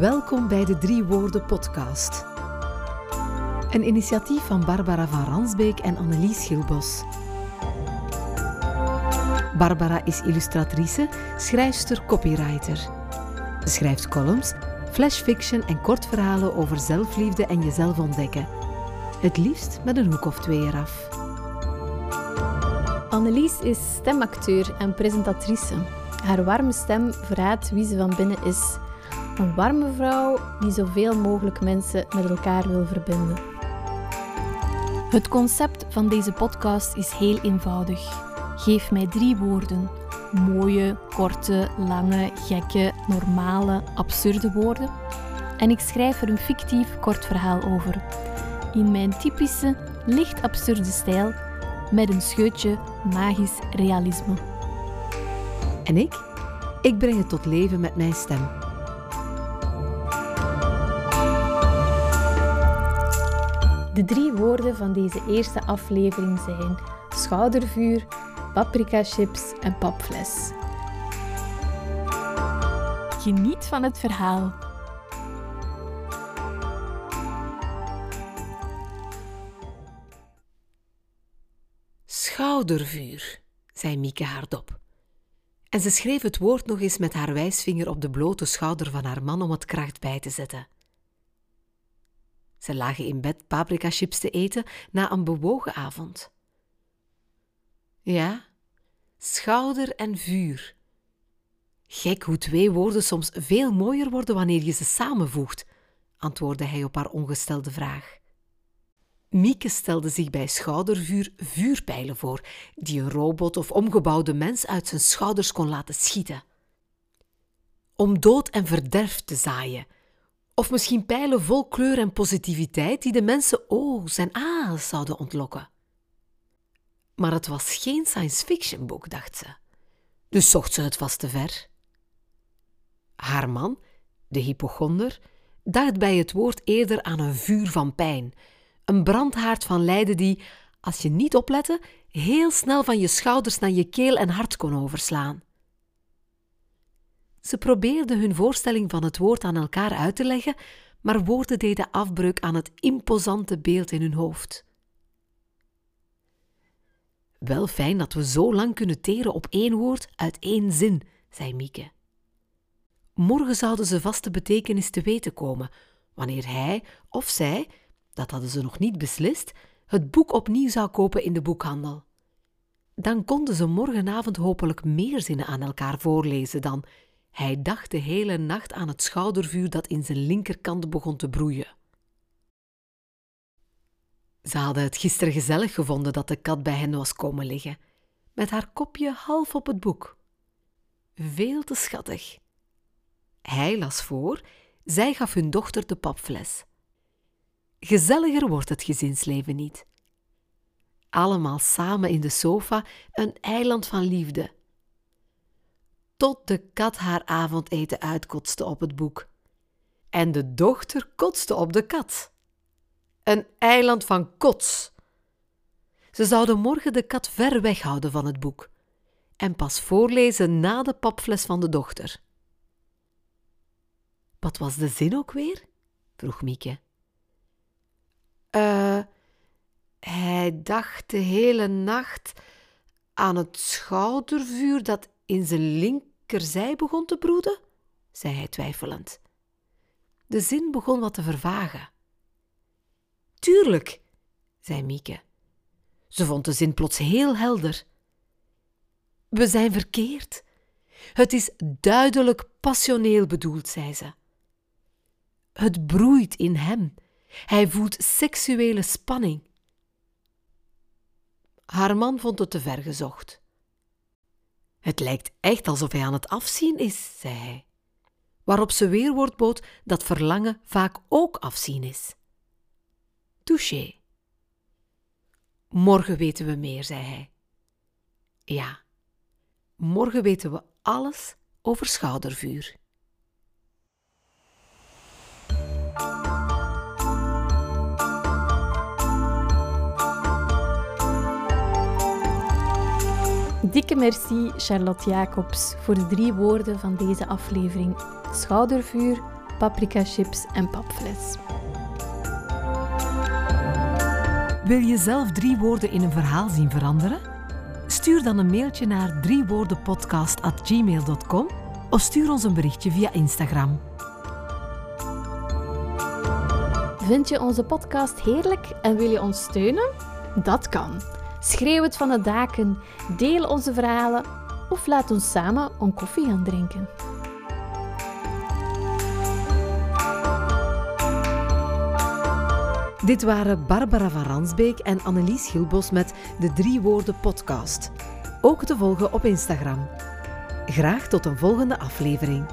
Welkom bij de Drie Woorden podcast. Een initiatief van Barbara van Ransbeek en Annelies Schilbos. Barbara is illustratrice, schrijfster, copywriter. Ze schrijft columns, flashfiction en kortverhalen over zelfliefde en jezelf ontdekken. Het liefst met een hoek of twee eraf. Annelies is stemacteur en presentatrice. Haar warme stem verraadt wie ze van binnen is. Een warme vrouw die zoveel mogelijk mensen met elkaar wil verbinden. Het concept van deze podcast is heel eenvoudig. Geef mij drie woorden. Mooie, korte, lange, gekke, normale, absurde woorden. En ik schrijf er een fictief kort verhaal over. In mijn typische, licht absurde stijl, met een scheutje magisch realisme. En ik? Ik breng het tot leven met mijn stem. De drie woorden van deze eerste aflevering zijn schoudervuur, paprika chips en papfles. Geniet van het verhaal. Schoudervuur, zei Mieke hardop. En ze schreef het woord nog eens met haar wijsvinger op de blote schouder van haar man om het kracht bij te zetten. Ze lagen in bed paprikachips te eten na een bewogen avond. Ja, schouder en vuur. Gek hoe twee woorden soms veel mooier worden wanneer je ze samenvoegt, antwoordde hij op haar ongestelde vraag. Mieke stelde zich bij schoudervuur vuurpijlen voor, die een robot of omgebouwde mens uit zijn schouders kon laten schieten. Om dood en verderf te zaaien, of misschien pijlen vol kleur en positiviteit die de mensen O's en A's zouden ontlokken. Maar het was geen science fiction boek, dacht ze. Dus zocht ze het vast te ver. Haar man, de hypochonder, dacht bij het woord eerder aan een vuur van pijn, een brandhaard van lijden die, als je niet oplette, heel snel van je schouders naar je keel en hart kon overslaan. Ze probeerden hun voorstelling van het woord aan elkaar uit te leggen, maar woorden deden afbreuk aan het imposante beeld in hun hoofd. Wel fijn dat we zo lang kunnen teren op één woord uit één zin, zei Mieke. Morgen zouden ze vast de betekenis te weten komen, wanneer hij of zij, dat hadden ze nog niet beslist, het boek opnieuw zou kopen in de boekhandel. Dan konden ze morgenavond hopelijk meer zinnen aan elkaar voorlezen dan hij dacht de hele nacht aan het schoudervuur dat in zijn linkerkant begon te broeien. Ze hadden het gisteren gezellig gevonden dat de kat bij hen was komen liggen, met haar kopje half op het boek. Veel te schattig. Hij las voor, zij gaf hun dochter de papfles. Gezelliger wordt het gezinsleven niet. Allemaal samen in de sofa, een eiland van liefde. Tot de kat haar avondeten uitkotste op het boek. En de dochter kotste op de kat. Een eiland van kots. Ze zouden morgen de kat ver weghouden van het boek en pas voorlezen na de papfles van de dochter. Wat was de zin ook weer? vroeg Mieke. Eh, uh, hij dacht de hele nacht aan het schoudervuur dat in zijn linkerzij begon te broeden, zei hij twijfelend. De zin begon wat te vervagen. Tuurlijk, zei Mieke. Ze vond de zin plots heel helder. We zijn verkeerd. Het is duidelijk passioneel bedoeld, zei ze. Het broeit in hem. Hij voelt seksuele spanning. Haar man vond het te ver gezocht. Het lijkt echt alsof hij aan het afzien is, zei hij. Waarop ze weerwoord bood dat verlangen vaak ook afzien is. Touché. Morgen weten we meer, zei hij. Ja, morgen weten we alles over schoudervuur. Dikke merci Charlotte Jacobs voor de drie woorden van deze aflevering: schoudervuur, paprika chips en papfles. Wil je zelf drie woorden in een verhaal zien veranderen? Stuur dan een mailtje naar driewoordenpodcast.gmail.com of stuur ons een berichtje via Instagram. Vind je onze podcast heerlijk en wil je ons steunen? Dat kan. Schreeuw het van de daken, deel onze verhalen of laat ons samen een koffie gaan drinken. Dit waren Barbara van Ransbeek en Annelies Gilbos met de Drie Woorden podcast. Ook te volgen op Instagram. Graag tot een volgende aflevering.